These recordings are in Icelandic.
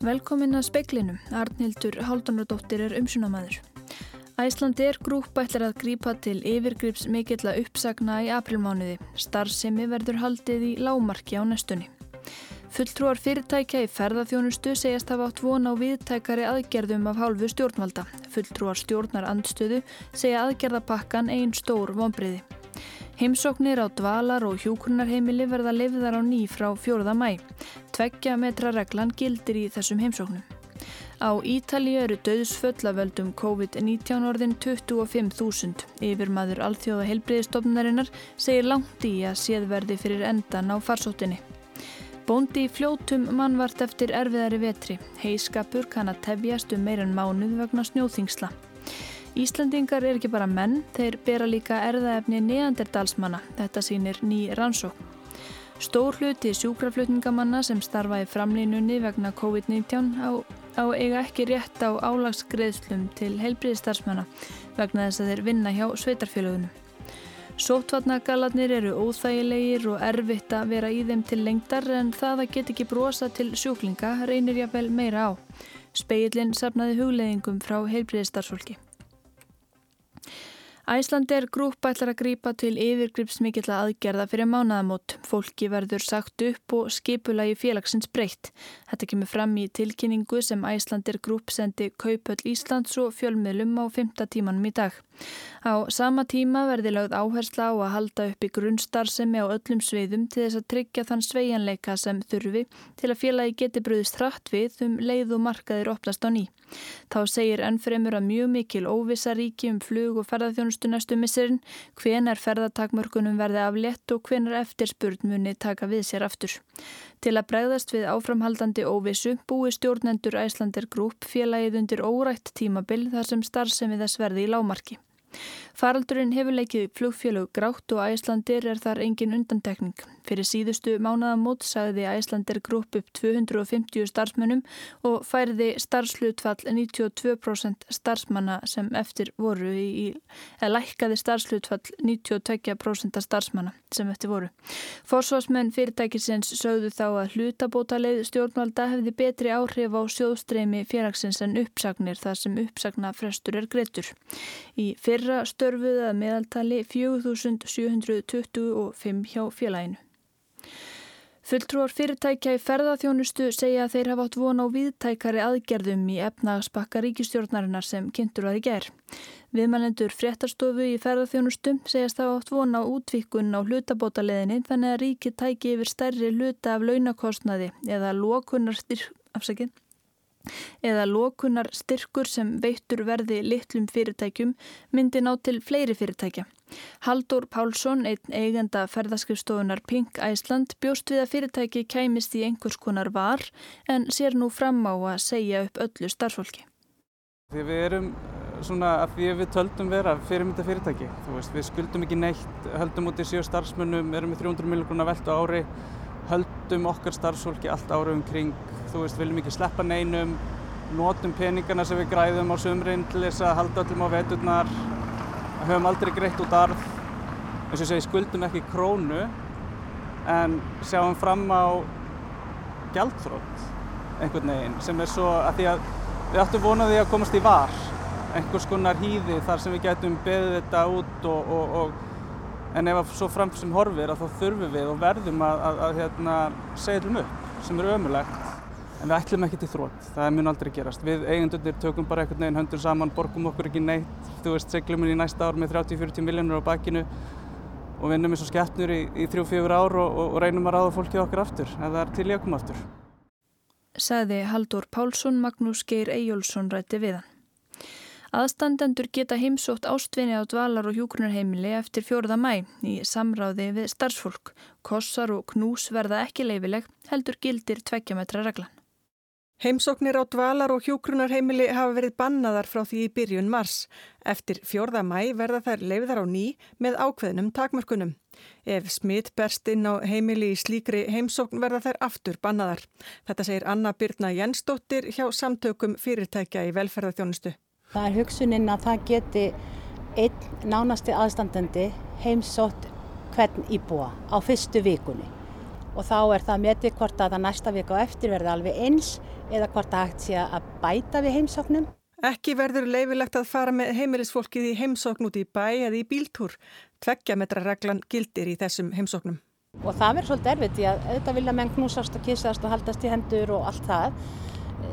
Velkomin að speiklinum. Arnildur Haldunardóttir er umsunamæður. Æslandi er grúp ætlar að grípa til yfirgrips mikill að uppsagna í aprilmánuði. Starfsemi verður haldið í lámarki á næstunni. Fulltrúar fyrirtækja í ferðarþjónustu segjast hafa átt von á viðtækari aðgerðum af hálfu stjórnvalda. Fulltrúar stjórnar andstöðu segja aðgerðapakkan einn stór vonbriði. Heimsóknir á dvalar og hjókunarheimili verða lifðar á ný frá 4. mæ. Tveggja metra reglan gildir í þessum heimsóknum. Á Ítali eru döðsföll af völdum COVID-19 orðin 25.000. Yfir maður alþjóða heilbriðistofnarinnar segir langt í að séðverði fyrir endan á farsóttinni. Bóndi í fljótum mannvart eftir erfiðari vetri. Heiskapur kann að tefjast um meirann mánuð vegna snjóþingsla. Íslandingar er ekki bara menn, þeir bera líka erðaefni neanderdalsmanna, þetta sýnir ný rannsók. Stór hluti sjúkraflutningamanna sem starfa í framlínunni vegna COVID-19 á, á eiga ekki rétt á álagsgreðslum til heilbriðstarfsmanna vegna þess að þeir vinna hjá sveitarfélagunum. Sótvarnagalarnir eru óþægilegir og erfitt að vera í þeim til lengdar en það að get ekki brosa til sjúklinga reynir jáfnvel meira á. Speillin sapnaði hugleðingum frá heilbriðstarfsfólki. Æslander grúp ætlar að grýpa til yfirgripsmikilla aðgerða fyrir mánaðamót. Fólki verður sagt upp og skipulagi félagsins breytt. Þetta kemur fram í tilkynningu sem Æslander grúp sendi Kaupöll Íslands og fjölmiðlum á 5. tímanum í dag. Á sama tíma verði lögð áhersla á að halda upp í grunnstarfsemi á öllum sviðum til þess að tryggja þann sveianleika sem þurfi til að félagi geti bröðist hratt við um leið og markaðir opnast á ný. Þá segir ennfremur að mjög mikil óvisa ríki um flug og ferðarþjónustu næstu missurinn, hven er ferðartakmörkunum verði aflétt og hven er eftirspurn muni taka við sér aftur. Til að bregðast við áframhaldandi óvissu búi stjórnendur Æslandir Grúp félagið undir órætt tímabil þar sem starfsemi þess verði í lámarki. Faraldurinn hefur leikið flugfélög grátt og Æslandir er þar engin undantekning. Fyrir síðustu mánaðamót sagði Æslandir grúp upp 250 starfsmönnum og færði starfslutfall 92% starfsmanna sem eftir voru í, eða lækkaði starfslutfall 92% starfsmanna sem eftir voru. Forsvarsmenn fyrirtækisins sögðu þá að hlutabótaleið stjórnvalda hefði betri áhrif á sjóðstreymi félagsins en uppsagnir þar sem uppsagna frestur er greitur. Í fyrra störfuð að meðaltali 4725 hjá félaginu. Fulltrúar fyrirtækja í ferðarþjónustu segja að þeir hafa átt von á viðtækari aðgerðum í efnagsbakka ríkistjórnarinnar sem kynntur var í gerð. Viðmælendur fréttastofu í ferðarþjónustu segjast það átt von á útvikun á hlutabótaleðinni þannig að ríki tæki yfir stærri hluta af launakostnaði eða lókunar styrk, eða lókunar styrkur sem veittur verði litlum fyrirtækjum myndi ná til fleiri fyrirtækja. Haldur Pálsson, einn eigenda ferðaskrifstofunar Pink Æsland, bjóst við að fyrirtæki kæmist í einhvers konar var en sér nú fram á að segja upp öllu starfsfólki. Því við erum svona að því við töldum vera fyrirmynda fyrirtæki. Veist, við skuldum ekki neitt, höldum út í sjö starfsmönnum, erum með 300 miljónar veldu ári, höldum okkar starfsfólki allt ára um kring þú veist, viljum ekki sleppa neinum, notum peningana sem við græðum á sömurinn til þess að halda öllum á veturnar, höfum aldrei greitt út arð, eins og segi skuldum ekki krónu en sjáum fram á gjaldþrótt einhvern veginn sem er svo að því að við ættum vonaði að komast í var, einhvers konar hýði þar sem við getum beðið þetta út og, og, og en ef svo fram sem horfir að þá þurfum við og verðum að, að, að hérna, til mjög sem er ömulegt en við ætlum ekki til þrótt, það mun aldrei gerast. Við eigendunir tökum bara einhvern veginn höndur saman, borgum okkur ekki neitt, þú veist, seglum við í næsta ár með 30-40 miljónur á bakinu og vinnum eins og skeppnur í, í 3-4 ár og, og, og reynum að ráða fólkið okkar aftur, ef það er til í koma aftur. Saði Haldur Pálsson, Magnús Geir Eyjólfsson rætti við hann. Aðstandendur geta heimsótt ástvinni á dvalar og hjúgrunarheimili eftir fjóruða mæ í samráði við starfsfólk. Kossar og knús verða ekki leifileg, heldur gildir tvekkjametra reglan. Heimsóknir á dvalar og hjókrunarheimili hafa verið bannaðar frá því í byrjun mars. Eftir fjórða mæ verða þær leiðar á ný með ákveðnum takmörkunum. Ef smitt berst inn á heimili í slíkri heimsókn verða þær aftur bannaðar. Þetta segir Anna Byrna Jensdóttir hjá samtökum fyrirtækja í velferðarþjónustu. Það er hugsuninn að það geti einn nánasti aðstandandi heimsótt hvern íbúa á fyrstu vikunni og þá er það metið hvort að það næsta vika og eftir verði alveg eins eða hvort það hægt sé að bæta við heimsóknum. Ekki verður leifilegt að fara með heimilisfólkið í heimsókn út í bæ eða í bíltúr. Tveggja metra reglan gildir í þessum heimsóknum. Og það verður svolítið erfitt því að auðvitað vilja menn knúsast og kissast og haldast í hendur og allt það.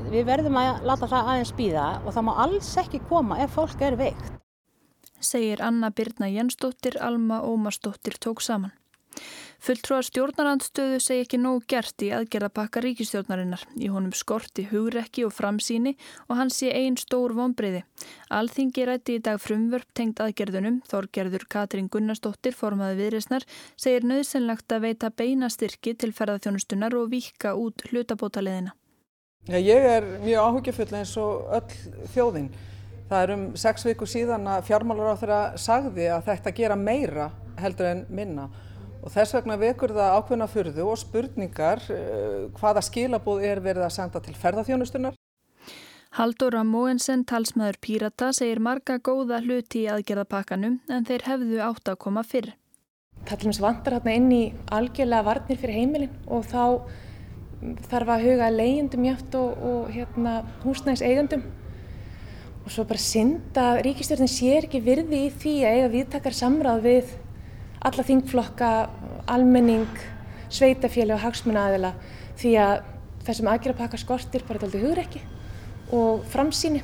Við verðum að láta það aðeins býða og það má alls ekki koma ef fólk er veikt. Segir Anna Birna Jensdóttir, Alma Ómarsdóttir tók saman. Fulltrúar stjórnarandstöðu segi ekki nóg gert í aðgerðapakka ríkistjórnarinnar. Í honum skorti hugrekki og framsýni og hann sé einn stór vonbreyði. Alþingi rætti í dag frumvörp tengt aðgerðunum. Þorgerður Katrín Gunnarsdóttir, formaði viðreysnar, segir nöðsynlegt að veita beina styrki til ferðarþjónustunar og vika út hlutabótaliðina. Ég er mjög áhugjufull eins og öll þjóðin. Það er um sex viku síðan að fjármálur á þeirra sagði að þetta gera meira heldur en minna og þess vegna vekur það ákveðna fyrðu og spurningar uh, hvaða skilabóð er verið að senda til ferðarþjónustunar. Haldóra Móensen, talsmaður Pírata, segir marga góða hluti í aðgerðapakkanum en þeir hefðu átt að koma fyrr. Það til og meins vantar hérna inn í algjörlega varnir fyrir heimilin og þá þarf að huga leyendum játt og, og hérna, húsnæðis eigandum og svo bara synda ríkistjórnin sér ekki virði í því að eiga viðtakar samráð við alla þingflokka, almenning, sveitafélag og hagsmunnaðila því að þessum aðgerðapakka skortir bara daldi hugreiki og framsýni.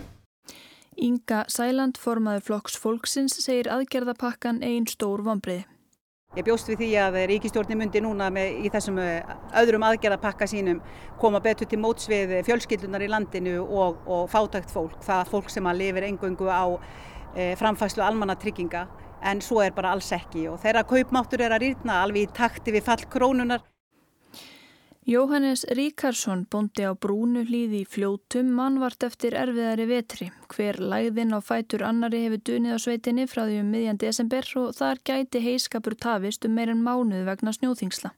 Inga Sæland, formaður flokks fólksins, segir aðgerðapakkan einn stór vonbreiði. Ég bjóst við því að ríkistjórnir myndi núna með, í þessum eh, öðrum aðgerðapakka sínum koma betur til móts við fjölskyldunar í landinu og, og fátækt fólk. Það fólk sem að lifir engöngu á e, framfæslu almanna trygginga en svo er bara alls ekki og þeirra kaupmáttur er að rýrna alveg í takti við fall krónunar. Jóhannes Ríkarsson bondi á brúnu hlýði í fljótum mannvart eftir erfiðari vetri. Hver læðin á fætur annari hefur dunið á sveitinni frá því um miðjan desember og þar gæti heiskapur tafist um meirinn mánuð vegna snjóþingsla.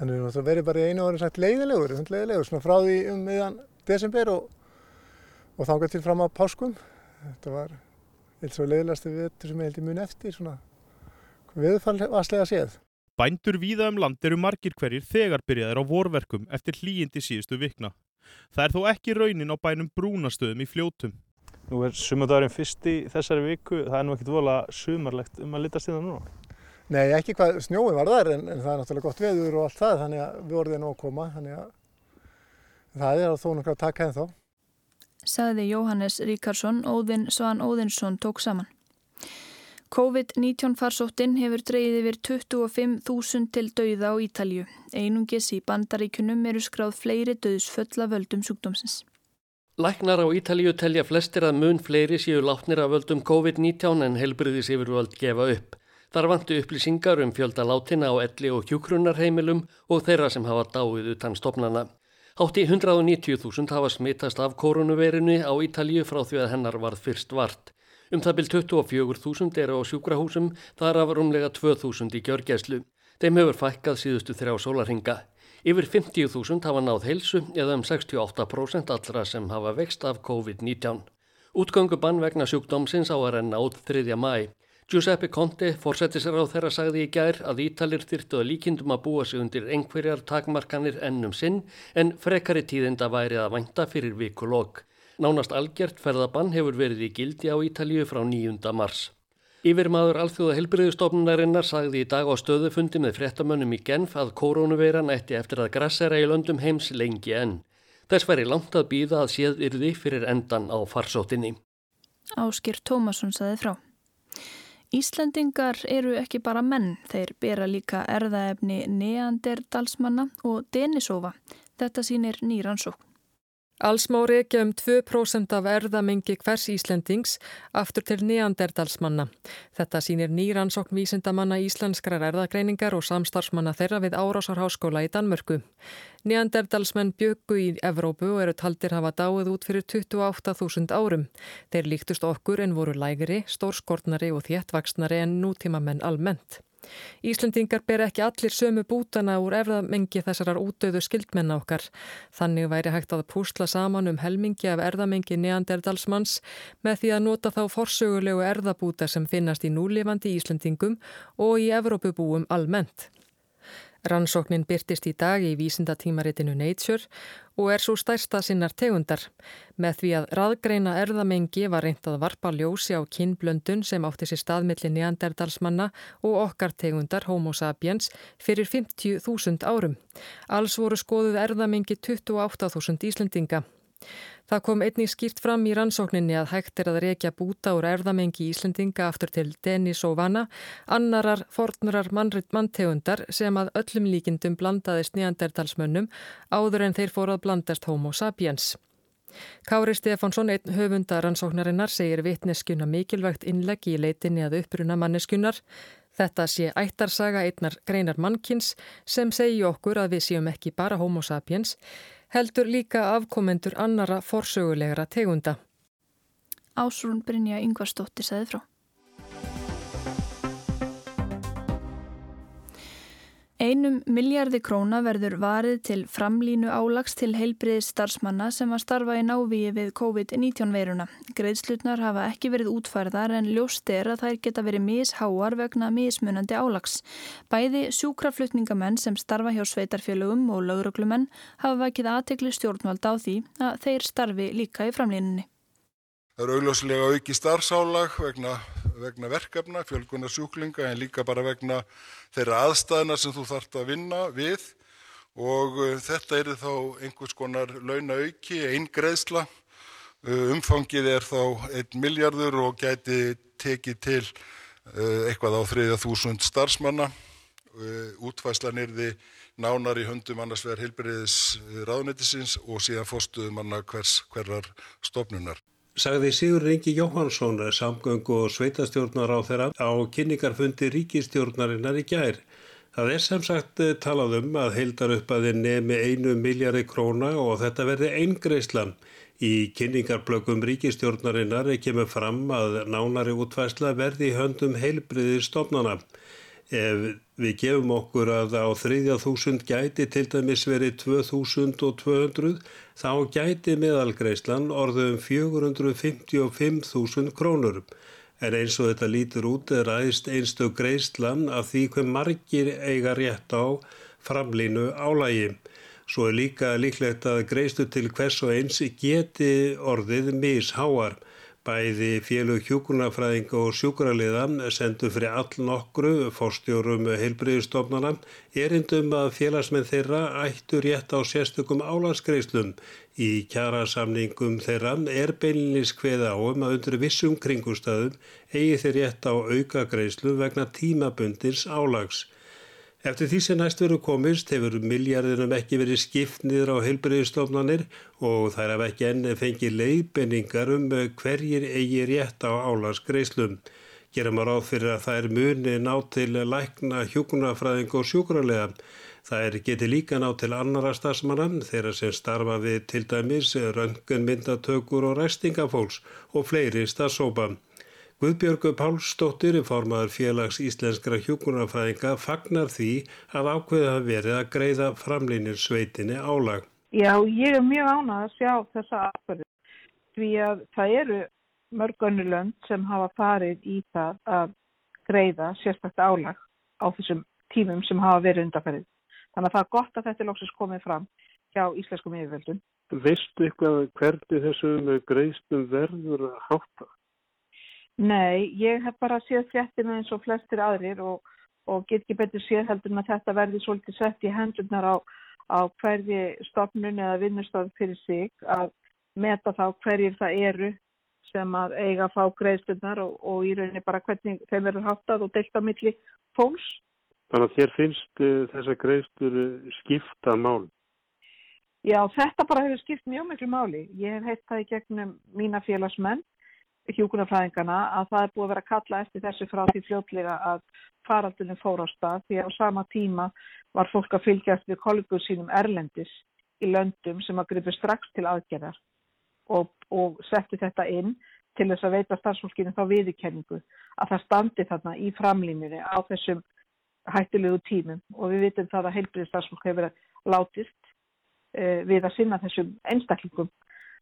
Þannig að það veri bara í einu orðin sagt leiðilegur, leiðilegur svona frá því um miðjan desember og, og þángar til fram á páskum. Þetta var eins og leiðilegasti vetur sem ég held í mun eftir svona viðfallslega séð. Bændur víða um land eru margir hverjir þegar byrjaðir á vorverkum eftir hlýjindi síðustu vikna. Það er þó ekki raunin á bænum brúnastöðum í fljótum. Nú er sumardagurinn fyrst í þessari viku, það er nú ekkit vola sumarlegt um að litast í það núna. Nei, ekki hvað snjói var þar en, en það er náttúrulega gott veður og allt það þannig að við orðið nú að koma þannig að það er að þó nokkru að taka henn þá sagði Jóhannes Ríkarsson, Óðinn Svan Óðinsson tók saman. COVID-19 farsóttin hefur dreyið yfir 25.000 til dauða á Ítalju. Einungis í bandaríkunum eru skráð fleiri döðsföll af völdum sjúkdómsins. Læknar á Ítalju telja flestir að mun fleiri séu látnir af völdum COVID-19 en helbriðis yfir völd gefa upp. Þar vantu upplýsingar um fjölda látina á elli og hjúkrunarheimilum og þeirra sem hafa dáið utan stopnana. Hátti 190.000 hafa smittast af koronaveirinu á Ítalju frá því að hennar varð fyrst vart. Um það byrj 24.000 eru á sjúkrahúsum, þar af rúmlega 2.000 í gjörgæslu. Þeim hefur fækkað síðustu þrjá sólarhinga. Yfir 50.000 hafa náð heilsu eða um 68% allra sem hafa vext af COVID-19. Útgöngubann vegna sjúkdómsins á að renna út 3. mæ. Giuseppe Conte fórsetti sér á þeirra sagði í gær að Ítalir þyrtu að líkindum að búa sig undir einhverjar takmarkanir ennum sinn en frekari tíðinda væri að vænta fyrir vikulokk. Nánast algjört ferðabann hefur verið í gildi á Ítalju frá 9. mars. Yfirmaður alþjóða helbriðustofnunarinnar sagði í dag á stöðufundi með frettamönnum í Genf að koronaveiran ætti eftir að grassera í löndum heims lengi enn. Þess væri langt að býða að séð yrði fyrir endan á farsóttinni. Áskir Tómasson saði frá. Íslandingar eru ekki bara menn, þeir bera líka erðaefni neanderdalsmanna og denisófa. Þetta sínir nýransókn. Alls má reykja um 2% af erðamengi hvers Íslendings aftur til neanderdalsmanna. Þetta sínir nýrannsókn vísindamanna íslenskrar erðagreiningar og samstarfsmanna þeirra við Árásarháskóla í Danmörku. Neanderdalsmenn bjöggu í Evrópu og eru taldir hafa dáið út fyrir 28.000 árum. Þeir líktust okkur en voru lægri, stórskortnari og þéttvaksnari en nútíma menn almennt. Íslendingar ber ekki allir sömu bútana úr erðamengi þessarar útöðu skildmenna okkar. Þannig væri hægt að púsla saman um helmingi af erðamengi neanderdalsmanns með því að nota þá forsögulegu erðabúta sem finnast í núlifandi Íslendingum og í Evrópubúum almennt. Rannsóknin byrtist í dag í vísindatímaritinu Nature og er svo stærsta sinnar tegundar. Með því að raðgreina erðamengi var reynd að varpa ljósi á kinnblöndun sem átti sér staðmilli neanderdalsmanna og okkar tegundar Homo sapiens fyrir 50.000 árum. Alls voru skoðuð erðamengi 28.000 Íslendinga. Það kom einnig skýrt fram í rannsókninni að hægt er að reykja búta úr erðamengi Íslendinga aftur til Denis og Vanna, annarar fornurar manntegundar sem að öllum líkindum blandaðist nýjanderdalsmönnum áður en þeir fór að blandast homo sapiens. Kári Stefánsson, einn höfunda rannsóknarinnar, segir vitneskuna mikilvægt innlegg í leitinni að uppruna manneskunar. Þetta sé ættarsaga einnar greinar mannkins sem segi okkur að við séum ekki bara homo sapiens, heldur líka afkomendur annara forsögulegra tegunda. Ásrún Brynja Yngvarsdóttir segði frá. Einum miljardi króna verður varið til framlínu álags til heilbriðis starfsmanna sem að starfa í návíi við COVID-19 veiruna. Greiðslutnar hafa ekki verið útfærðar en ljóst er að þær geta verið misháar vegna mismunandi álags. Bæði sjúkraflutningamenn sem starfa hjá sveitarfélögum og lauruglumenn hafa vakið aðtekli stjórnvald á því að þeir starfi líka í framlínunni. Það eru augljóslega auki starfsálag vegna, vegna verkefna, fjölgunar sjúklinga en líka bara vegna þeirra aðstæðina sem þú þart að vinna við og uh, þetta eru þá einhvers konar launauki, eingreðsla. Uh, umfangið er þá 1 miljardur og gæti tekið til uh, eitthvað á 3000 starfsmanna. Útfæslan er því nánar í höndum annars vegar heilbyrðis ráðnættisins og síðan fórstuðum manna hvers hverjar stofnunar sagði Sigur Rengi Jóhansson, samgöngu og sveitastjórnar á þeirra á kynningarfundi ríkistjórnarinnar í gær. Það er sem sagt eh, talað um að heildar upp að þið nemi einu miljardi króna og þetta verði eingreislan. Í kynningarblökum ríkistjórnarinnar kemur fram að nánari útvæsla verði í höndum heilbriðir stofnana. Ef við gefum okkur að á þriðja þúsund gæti til dæmis verið 2200 þá gæti meðalgreislan orðum 455.000 krónur. En eins og þetta lítur út er aðeins einstu greislan af því hver margir eiga rétt á framlínu álægi. Svo er líka líklegt að greistu til hvers og eins geti orðið misháar. Bæði félug hjúkunarfræðinga og sjúkraliðan sendu fyrir all nokkru fórstjórum heilbriðistofnana erindum að félagsmenn þeirra ættu rétt á sérstökum álaskreislum. Í kjærasamningum þeirra er beilinnis hveð á um að undir vissum kringustæðum eigi þeir rétt á aukagreislu vegna tímabundins álags. Eftir því sem næst veru komist hefur miljardinum ekki verið skipt niður á heilbreyðistofnanir og þær haf ekki enn fengið leiðbenningar um hverjir eigi rétt á álagsgreislum. Gerum að ráð fyrir að er muni ná til lækna hjókunafræðing og sjúkralega. Það er getið líka ná til annara stafsmanna þeirra sem starfa við til dæmis röngunmyndatökur og ræstingafólks og fleiri stafsópa. Guðbjörgu Pálsdóttir, formaður félags íslenskra hjókunarfæðinga, fagnar því að ákveða að verið að greiða framlýnir sveitinni álag. Já, ég er mjög ánað að sjá þessa aðferðu því að það eru mörg önnulönd sem hafa farið í það að greiða sérstakta álag á þessum tímum sem hafa verið undarferðið. Þannig að það er gott að þetta er lóksins komið fram hjá íslenskum yfirvöldum. Veistu eitthvað hvernig þessum greiðstum verður að hátta? Nei, ég hef bara séð fréttina eins og flestir aðrir og, og get ekki betur séð heldur en að þetta verði svolítið sett í hendurnar á, á hverji stopnun eða vinnustof fyrir sig að meta þá hverjir það eru sem að eiga að fá greiðstunnar og, og í rauninni bara hvernig þeim verður háttað og deilt á milli fólks. Þannig að þér finnst uh, þessa greiðstur uh, skipta mál? Já, þetta bara hefur skipt mjög miklu máli. Ég hef heitt það í gegnum mína félagsmenn hjúkunarfræðingana að það er búið að vera að kalla eftir þessu frá því fljótlega að faraldunum fór á stað því að á sama tíma var fólk að fylgjast við kollegur sínum erlendis í löndum sem að gripa strax til aðgerðar og, og setti þetta inn til þess að veita starfsfólkinu þá viðurkenningu að það standi þarna í framlýminni á þessum hættilegu tímum. Og við vitum það að heilbriði starfsfólk hefur látist eh, við að sinna þessum einstaklingum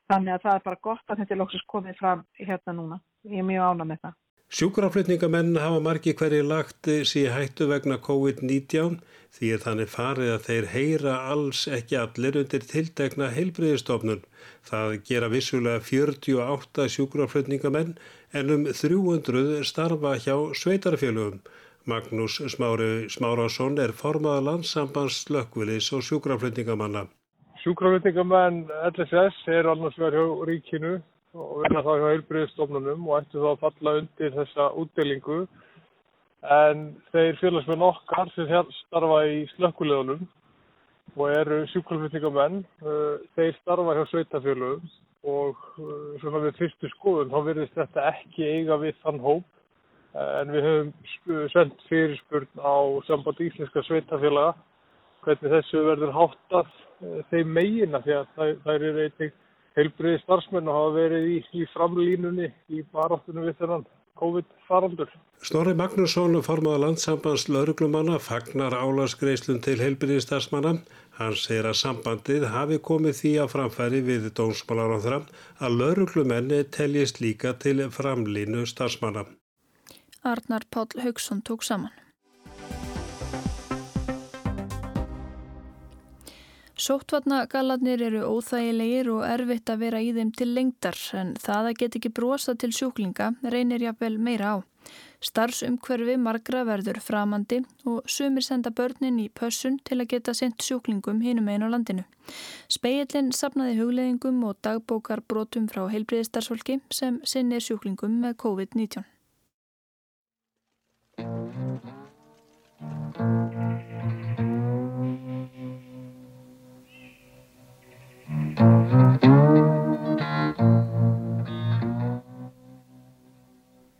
Þannig að það er bara gott að þetta er lóksist komið fram hérna núna. Ég er mjög ána með það. Sjúkraflutningamenn hafa margi hverju lagt síð hættu vegna COVID-19 því að þannig farið að þeir heyra alls ekki allir undir tiltekna heilbriðistofnun. Það gera vissulega 48 sjúkraflutningamenn en um 300 starfa hjá sveitarfélögum. Magnús Smári Smárásson er formaða landsambands slökkvilis og sjúkraflutningamanna. Sjúkraflutningamenn LSS er annars verið hjá ríkinu og vinna þá hjá heilbriðistofnunum og ættu þá að falla undir þessa útdelingu. En þeir félagsmenn okkar sem starfa í slökkulegunum og eru sjúkraflutningamenn, uh, þeir starfa hjá sveitafélögum og uh, svona við fyrstu skoðun þá verðist þetta ekki eiga við þann hóp. En við höfum sendt fyrirspurn á samband íslenska sveitafélaga hvernig þessu verður háttað uh, þeim meginna því að það er einnig heilbriði starfsmenn og hafa verið í, í framlínunni í baráttunum við þennan COVID-faraldur. Snorri Magnússon, formáða landsambands lauruglumanna, fagnar álarsgreislun til heilbriði starfsmanna. Hann segir að sambandið hafi komið því að framfæri við dómsmálaráðra að lauruglumenni teljist líka til framlínu starfsmanna. Arnar Páll Haugsson tók saman. Sóttvarnagallarnir eru óþægilegir og erfitt að vera í þeim til lengdar en það að get ekki brosa til sjúklinga reynir jáfnvel meira á. Starfsumhverfi margra verður framandi og sumir senda börnin í pössun til að geta sendt sjúklingum hinum einu á landinu. Speillin sapnaði hugleðingum og dagbókar brotum frá heilbriðistarsfólki sem sinnir sjúklingum með COVID-19.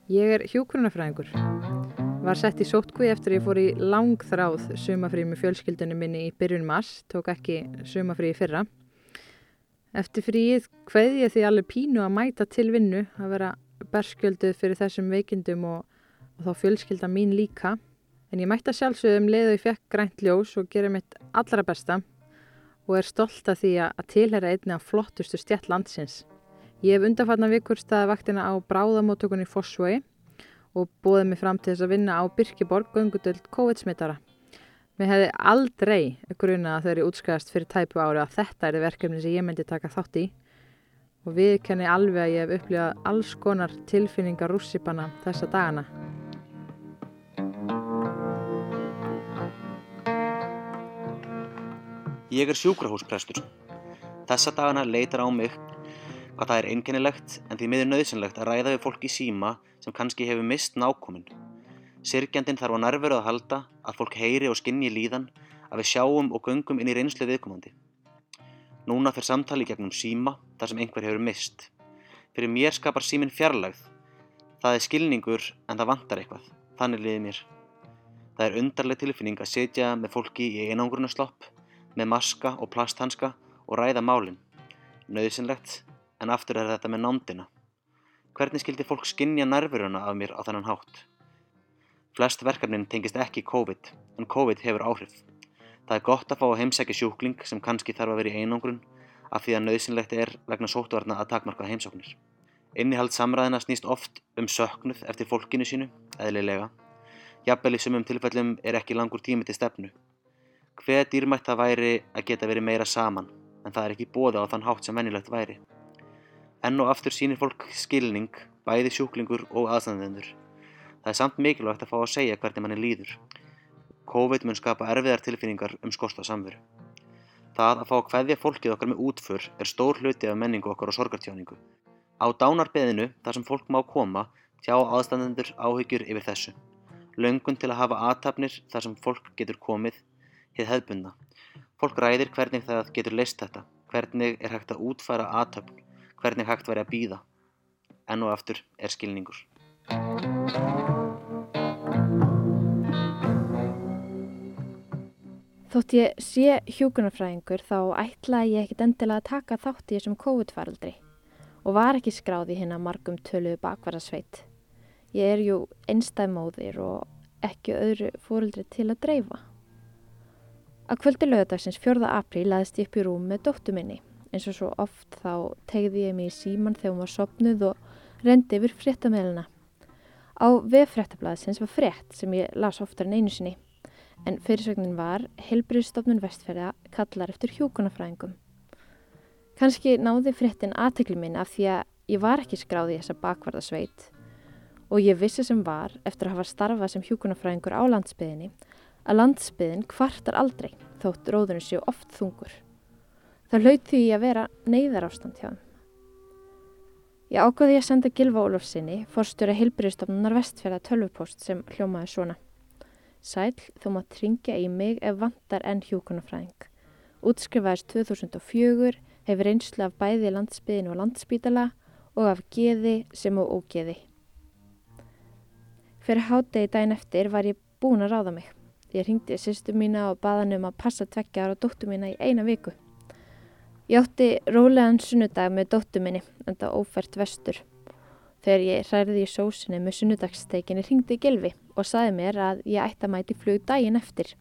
Ég er hjókrunafræðingur. Var sett í sótkví eftir ég fór í langþráð sumafrí með fjölskyldunum minni í byrjun mars, tók ekki sumafrí í fyrra. Eftir fríið hveði ég því alveg pínu að mæta til vinnu, að vera berskjölduð fyrir þessum veikindum og, og þá fjölskylda mín líka. En ég mætta sjálfsögum leið og ég fekk grænt ljós og gera mitt allra besta og er stolt af því að tilhera einni af flottustu stjætt landsins. Ég hef undanfarnar vikur staði vaktina á bráðamótökunni Fossvögi og bóðið mig fram til þess að vinna á Birkiborg gungudöld COVID-smittara. Mér hefði aldrei gruna að eru útskæðast fyrir tæpu ári að þetta er verkefni sem ég myndi taka þátt í og við kenni alveg að ég hef upplifað alls konar tilfinningar rússipanna þessa dagana. Ég er sjúkrahúsprestur. Þessa dagana leitar á mig hvað það er einkennilegt en því miður nöðsynlegt að ræða við fólk í síma sem kannski hefur mist nákominn. Sirkjandin þarf á nærveru að halda að fólk heyri og skinni líðan að við sjáum og göngum inn í reynslu viðkomandi. Núna fyrir samtali gegnum síma þar sem einhver hefur mist. Fyrir mér skapar símin fjarlagð. Það er skilningur en það vantar eitthvað. Þannig liði mér. Það er undarleg tilfinning að setja með fólki í einangrunaslopp með maska og plasthanska og ræða málinn. Nauðsynlegt, en aftur er þetta með nándina. Hvernig skildi fólk skinja nærveruna af mér á þennan hátt? Flest verkefnin tengist ekki COVID, en COVID hefur áhrif. Það er gott að fá að heimsækja sjúkling sem kannski þarf að vera í einangrun af því að nauðsynlegt er vegna sótvarna að takmarka heimsóknir. Innihald samræðina snýst oft um söknuð eftir fólkinu sínu, eðlilega. Jafnvel í sumum tilfellum er ekki langur tími til stefnu hver dýrmætt það væri að geta verið meira saman, en það er ekki bóða á þann hátt sem venjulegt væri. Enn og aftur sínir fólk skilning, bæði sjúklingur og aðstæðendur. Það er samt mikilvægt að fá að segja hvernig manni líður. COVID mun skapa erfiðar tilfinningar um skorsta samveru. Það að fá að hveðja fólkið okkar með útför er stór hluti af menningu okkar og sorgartjáningu. Á dánarbeðinu, þar sem fólk má koma, tjá aðstæðendur áhyggjur yfir þessu. Löngun til að hafa aðtapnir þar sem fólk getur komið hið hefðbundna. Fólk ræðir hvernig það getur leist þetta, hvernig er hægt að útfæra aðtöfn, hvernig hægt væri að býða. Enn og aftur er skilningur. Þótt ég sé hjókunarfræðingur þá ætlaði ég ekkit endilega að taka þátt í þessum COVID-faraldri og var ekki skráð í hérna margum töluðu bakvarasveit. Ég er jú einstæðmóðir og ekki öðru fóröldri til að dreifa. Að kvöldi lögadagsins 4. apríl laðist ég upp í rúm með dóttu minni. Eins og svo oft þá tegði ég mig í síman þegar hún var sopnuð og rendi yfir fréttameilina. Á veffrættablaðsins var frétt sem ég las oftar en einu sinni en fyrirsögnin var Helbriðstofnun vestferða kallar eftir hjókunafræðingum. Kanski náði fréttin aðtekli minn af því að ég var ekki skráði í þessa bakvarðasveit og ég vissi sem var eftir að hafa starfað sem hjókunafræðingur á landsbyðinni að landsbyðin kvartar aldrei þótt róðurinn séu oft þungur. Það hlaut því að vera neyðar ástand hjá þeim. Ég ákvaði að senda Gilva Ólafsinni, forstjóra Hilbriðstofnunar vestfjörða tölvupost sem hljómaði svona. Sæl, þú mátt ringja í mig ef vantar enn hjúkunarfræðing. Útskrifaðist 2004, hefur einslu af bæði landsbyðinu og landsbítala og af geði sem og ógeði. Fyrir hátegi dæin eftir var ég búin að ráða mig. Ég ringdi sýstu mína og baða henni um að passa tveggjar og dóttu mína í eina viku. Ég átti rólegan sunnudag með dóttu minni, en það ófært vestur. Þegar ég hræði í sósinni með sunnudagssteikinni ringdi Gilvi og saði mér að ég ætti að mæti flug daginn eftir.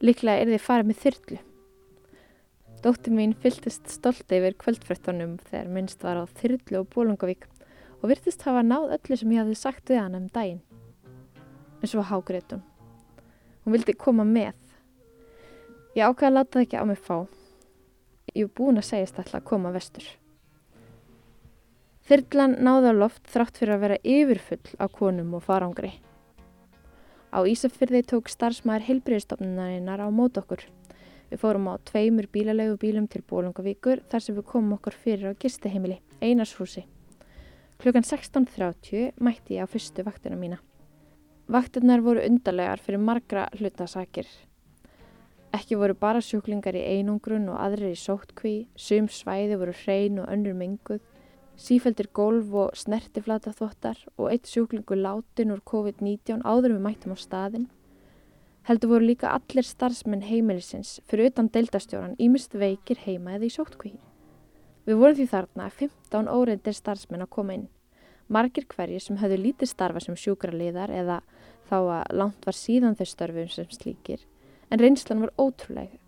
Líklega er þið farið með þyrlu. Dóttu mín fyltist stolt yfir kvöldfrættunum þegar minnst var á þyrlu og bólungavík og virtist hafa náð öllu sem ég hafði sagt við hann um daginn. En svo hágrétun. Hún vildi koma með. Ég ákveði að láta það ekki á mig fá ég er búin að segjast alltaf að koma vestur. Þyrlan náði á loft þrátt fyrir að vera yfirfull á konum og farangri. Á Ísafyrði tók starfsmæður heilbriðstofnunarinnar á mót okkur. Við fórum á tveimur bílalegu bílum til Bólungavíkur þar sem við komum okkur fyrir á gisteheimili, Einarshúsi. Klukkan 16.30 mætti ég á fyrstu vaktina mína. Vaktirnar voru undarlegar fyrir margra hlutasakir. Ekki voru bara sjúklingar í einungrun og aðrir í sóttkví, sum svæði voru hrein og önnur menguð, sífældir golf og snertiflata þvottar og eitt sjúklingur látin úr COVID-19 áður við mættum á staðin. Heldur voru líka allir starfsmenn heimilisins fyrir utan deildastjóran ímist veikir heima eða í sóttkví. Við vorum því þarna að 15 óreyndir starfsmenn að koma inn. Margir hverjir sem höfðu lítið starfa sem sjúkraliðar eða þá að langt var síðan þeir störfum sem slíkir en reynslan var ótrúlega.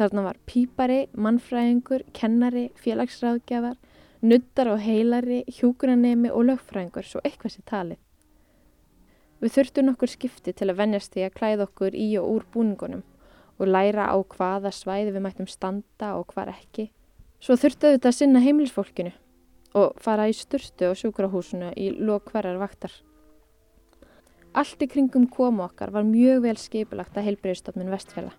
Þarna var pípari, mannfræðingur, kennari, félagsráðgjafar, nuttar og heilari, hjúgrannemi og lögfræðingur svo eitthvað sér talið. Við þurftum nokkur skipti til að vennjast því að klæða okkur í og úr búningunum og læra á hvaða svæði við mættum standa og hvar ekki. Svo þurftum við þetta að sinna heimilisfólkinu og fara í styrstu og sjúkrahúsinu í lok hverjar vaktar. Allt í kringum komu okkar var mjög vel skipulagt að heilbreyðstofnun vestfjalla.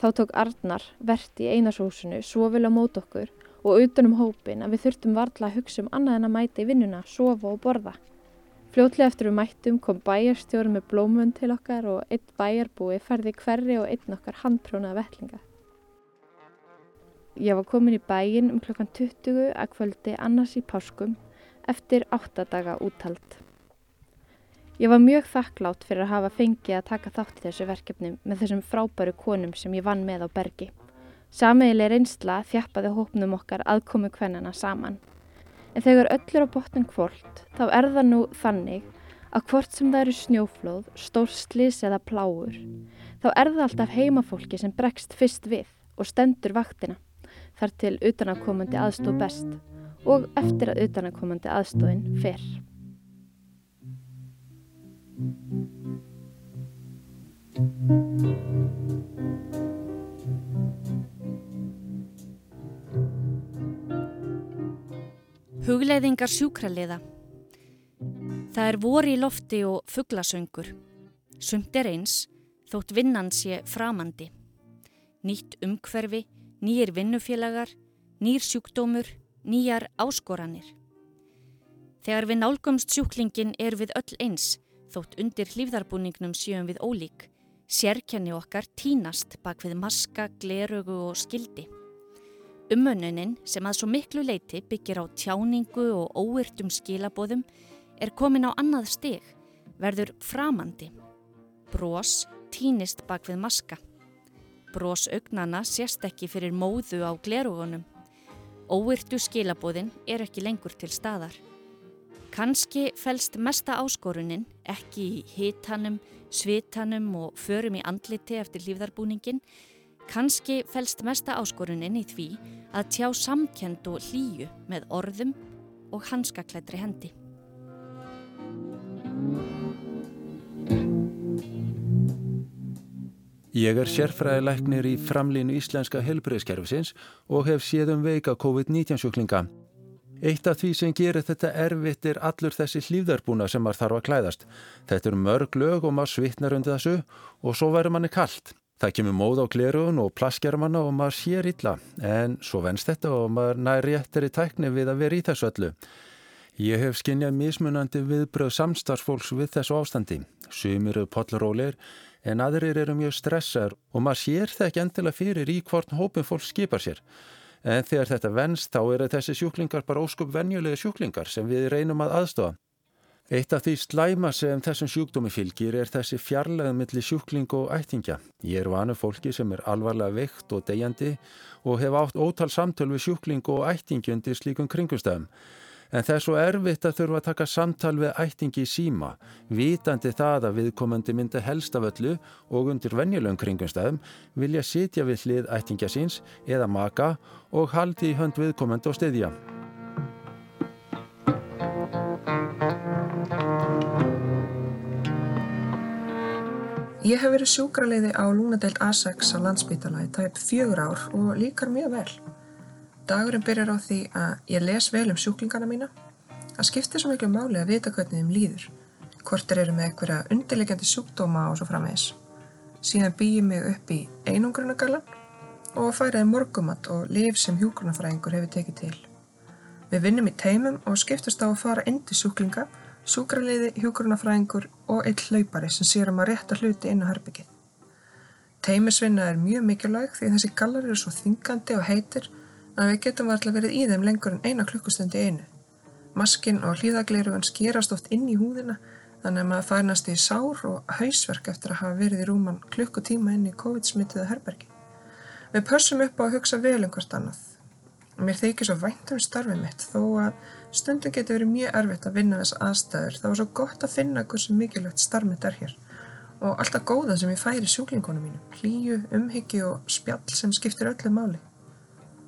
Þá tók Arnar verðt í einarshúsinu svo á mót okkur og utanum hópin að við þurftum varla að hugsa um annað en að mæta í vinnuna, sofa og borða. Fljótlega eftir við mættum kom bæjarstjóri með blómun til okkar og einn bæjarbúi ferði hverri og einn okkar handprjónaða vellinga. Ég var komin í bæin um klokkan 20 að kvöldi annars í páskum eftir 8 daga úttalt. Ég var mjög þakklátt fyrir að hafa fengið að taka þátt í þessu verkefni með þessum frábæru konum sem ég vann með á bergi. Samiðileg reynsla þjappaði hópnum okkar aðkomu kvennana saman. En þegar öll er á botnum kvort þá er það nú þannig að hvort sem það eru snjóflóð, stórslis eða pláur, þá er það alltaf heimafólki sem bregst fyrst við og stendur vaktina þar til utanakomandi aðstóð best og eftir að utanakomandi aðstóðin fyrr. Hugleiðingar sjúkraliða Það er voru í lofti og fugglasöngur. Sumt er eins, þótt vinnan sé framandi. Nýtt umhverfi, nýjir vinnufélagar, nýr sjúkdómur, nýjar áskoranir. Þegar við nálgumst sjúklingin er við öll eins, þótt undir hlýfðarbúningnum sjöum við ólík, sérkenni okkar tínast bak við maska, glerögu og skildi. Umönnunin sem að svo miklu leiti byggir á tjáningu og óyrtum skilabóðum er komin á annað stig, verður framandi. Brós tínist bak við maska. Brós augnana sést ekki fyrir móðu á glerugunum. Óyrtu skilabóðin er ekki lengur til staðar. Kanski fælst mesta áskorunin ekki í hitanum, svitanum og förum í andliti eftir lífðarbúningin. Kanski fælst mesta áskorunin í því að tjá samkend og hlýju með orðum og hanskaklættri hendi. Ég er sérfræðilegnir í framlínu íslenska helbreyðskerfisins og hef séð um veika COVID-19 sjúklinga. Eitt af því sem gerir þetta erfitt er allur þessi hlýðarbúna sem maður þarf að klæðast. Þetta er mörg lög og maður svitnar undir þessu og svo verður manni kallt. Það kemur móð á glerugun og plaskjar manna og maður sér illa en svo venst þetta og maður nær réttir í tækni við að vera í þessu öllu. Ég hef skinnjað mismunandi viðbröð samstarfsfólks við þessu ástandi. Sumir eru potlarólir en aðrir eru mjög stressar og maður sér það ekki endilega fyrir í hvort hópin fólk skipar sér. En þegar þetta venst þá eru þessi sjúklingar bara óskup venjulega sjúklingar sem við reynum að aðstofa. Eitt af því slæma sem þessum sjúkdómi fylgir er þessi fjarlæðum millir sjúkling og ættingja. Ég er vanu fólki sem er alvarlega veikt og degjandi og hef átt ótal samtöl við sjúkling og ættingjundi slíkum kringumstæðum. En það er svo erfitt að þurfa að taka samtal við ættingi í síma, vitandi það að viðkomandi myndi helst af öllu og undir venjulegum kringumstæðum vilja sitja við hlið ættingja síns eða maka og haldi í hönd viðkomandi og stiðja. Ég hef verið sjúkraleiði á Lúnadeild A6 á landsbytala í tæp fjögur ár og líkar mjög vel. Dagurinn byrjar á því að ég les vel um sjúklingarna mína. Það skiptir svo miklu máli að vita hvernig þeim líður, hvort þeir eru með einhverja undirlegjandi sjúkdóma og svo framvegis. Síðan býjum ég upp í einungrunagalan og færiði morgumat og liv sem hjúgrunafræðingur hefur tekið til. Við vinnum í teimum og skiptast á að fara inn til sjúklinga, sjúkraliði, hjúgrunafræðingur og eitt hlaupari sem sér um að rétta hluti inn á herbyggið. Teimisvinna er mjög mikilvæg því þessi gallar eru svo þingandi og heitir að við getum alltaf verið í þeim lengur en eina klukkustundi einu. Maskin og hlýðagleirugan skýrast oft inn í húðina þannig að maður færnast í sár og hausverk eftir að hafa verið í rúman klukkutíma inn í COVID-smittiða herbergi. Við pössum upp á að hugsa vel um hvert annað. Mér þykir svo vænt um starfið mitt þó að stundum getur verið mjög erfitt að vinna þess aðstæður. Það var svo gott að finna hversu mikilvægt starf mitt er hér og alltaf góða sem ég færi sjúklingunum mínum, hlýju, umhyggju og spjall sem skiptir öllu máli.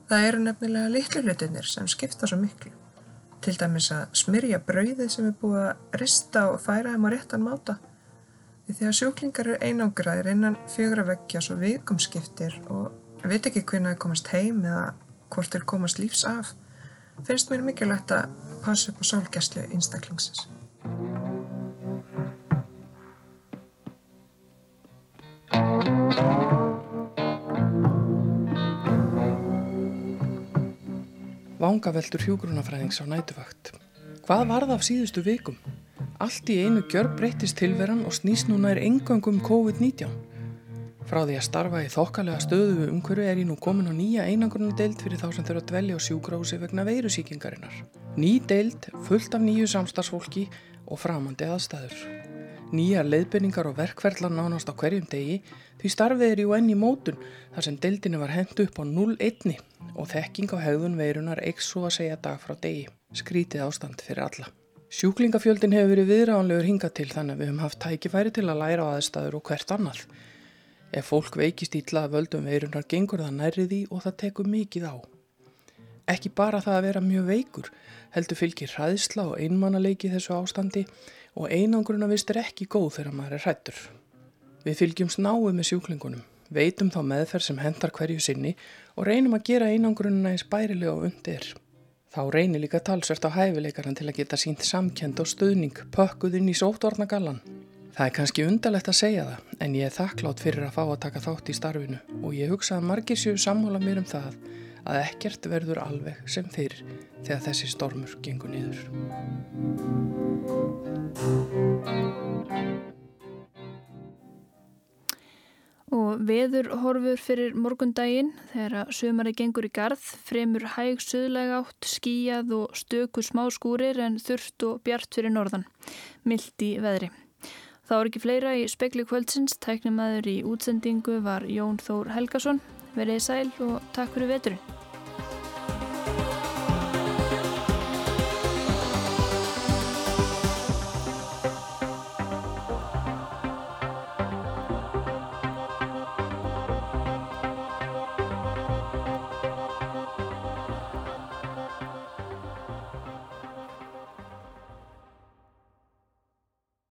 Það eru nefnilega litlu hlutinir sem skipta svo miklu. Til dæmis að smyrja brauðið sem er búið að rista og færa þeim á réttan máta. Því þegar sjúklingar eru einangraðir innan fjögra vekkja svo vikumskiptir og veit ekki hvernig það komast heim eða hvort þeir komast lífs af, finnst mér mikilvægt að passa upp á sálgæslu einstaklingsins. Vangaveltur hjúgrunafræðings á nætuvakt. Hvað varð af síðustu vikum? Allt í einu gjör breytist tilveran og snýst núna er engangum COVID-19. Frá því að starfa í þokkalega stöðu umhverju er ég nú komin á nýja einangrunum deild fyrir þá sem þurfa að dvelja á sjúgrási vegna veirusíkingarinnar. Ný deild, fullt af nýju samstagsfólki og framandi aðstæður. Nýja leiðbyrningar og verkverðlar nánast á hverjum degi því starfið er jú enn í mótun þar sem deildinu var hendt upp á 0-1 og þekking á hegðun veirunar ekki svo að segja dag frá degi. Skrítið ástand fyrir alla. Sjúklingafjöldin hefur verið viðránlegur hinga til þannig að við höfum haft tækifæri til að læra á aðstæður og hvert annað. Ef fólk veikist ítla að völdum veirunar gengur það nærrið í og það tekur mikið á. Ekki bara það að vera mjög veikur, heldur fylgir hræðsla og einmannaleiki þessu ástandi og einangruna vist er ekki góð þegar maður er hrættur. Við fylgjum snáðu með sjúklingunum, veitum þá meðferð sem hendar hverju sinni og reynum að gera einangrununa eins bærilega og undir. Þá reynir líka talsvert á hæfileikaran til að geta sínt samkend og stöðning pökkuð inn í sóttvarnagallan. Það er kannski undarlegt að segja það en ég er þakklátt fyrir að fá að taka þátt í starfinu og ég hugsa að margir séu sammála mér um það að ekkert verður alveg sem fyrir þegar þessi stormur gengur niður. Og veður horfur fyrir morgundaginn þegar sömari gengur í gard, fremur hæg söðlega átt, skíjað og stöku smá skúrir en þurft og bjart fyrir norðan, mildt í veðri. Það voru ekki fleira í spekli kvöldsins, tæknum aður í útsendingu var Jón Þór Helgason, verið sæl og takk fyrir veturinn.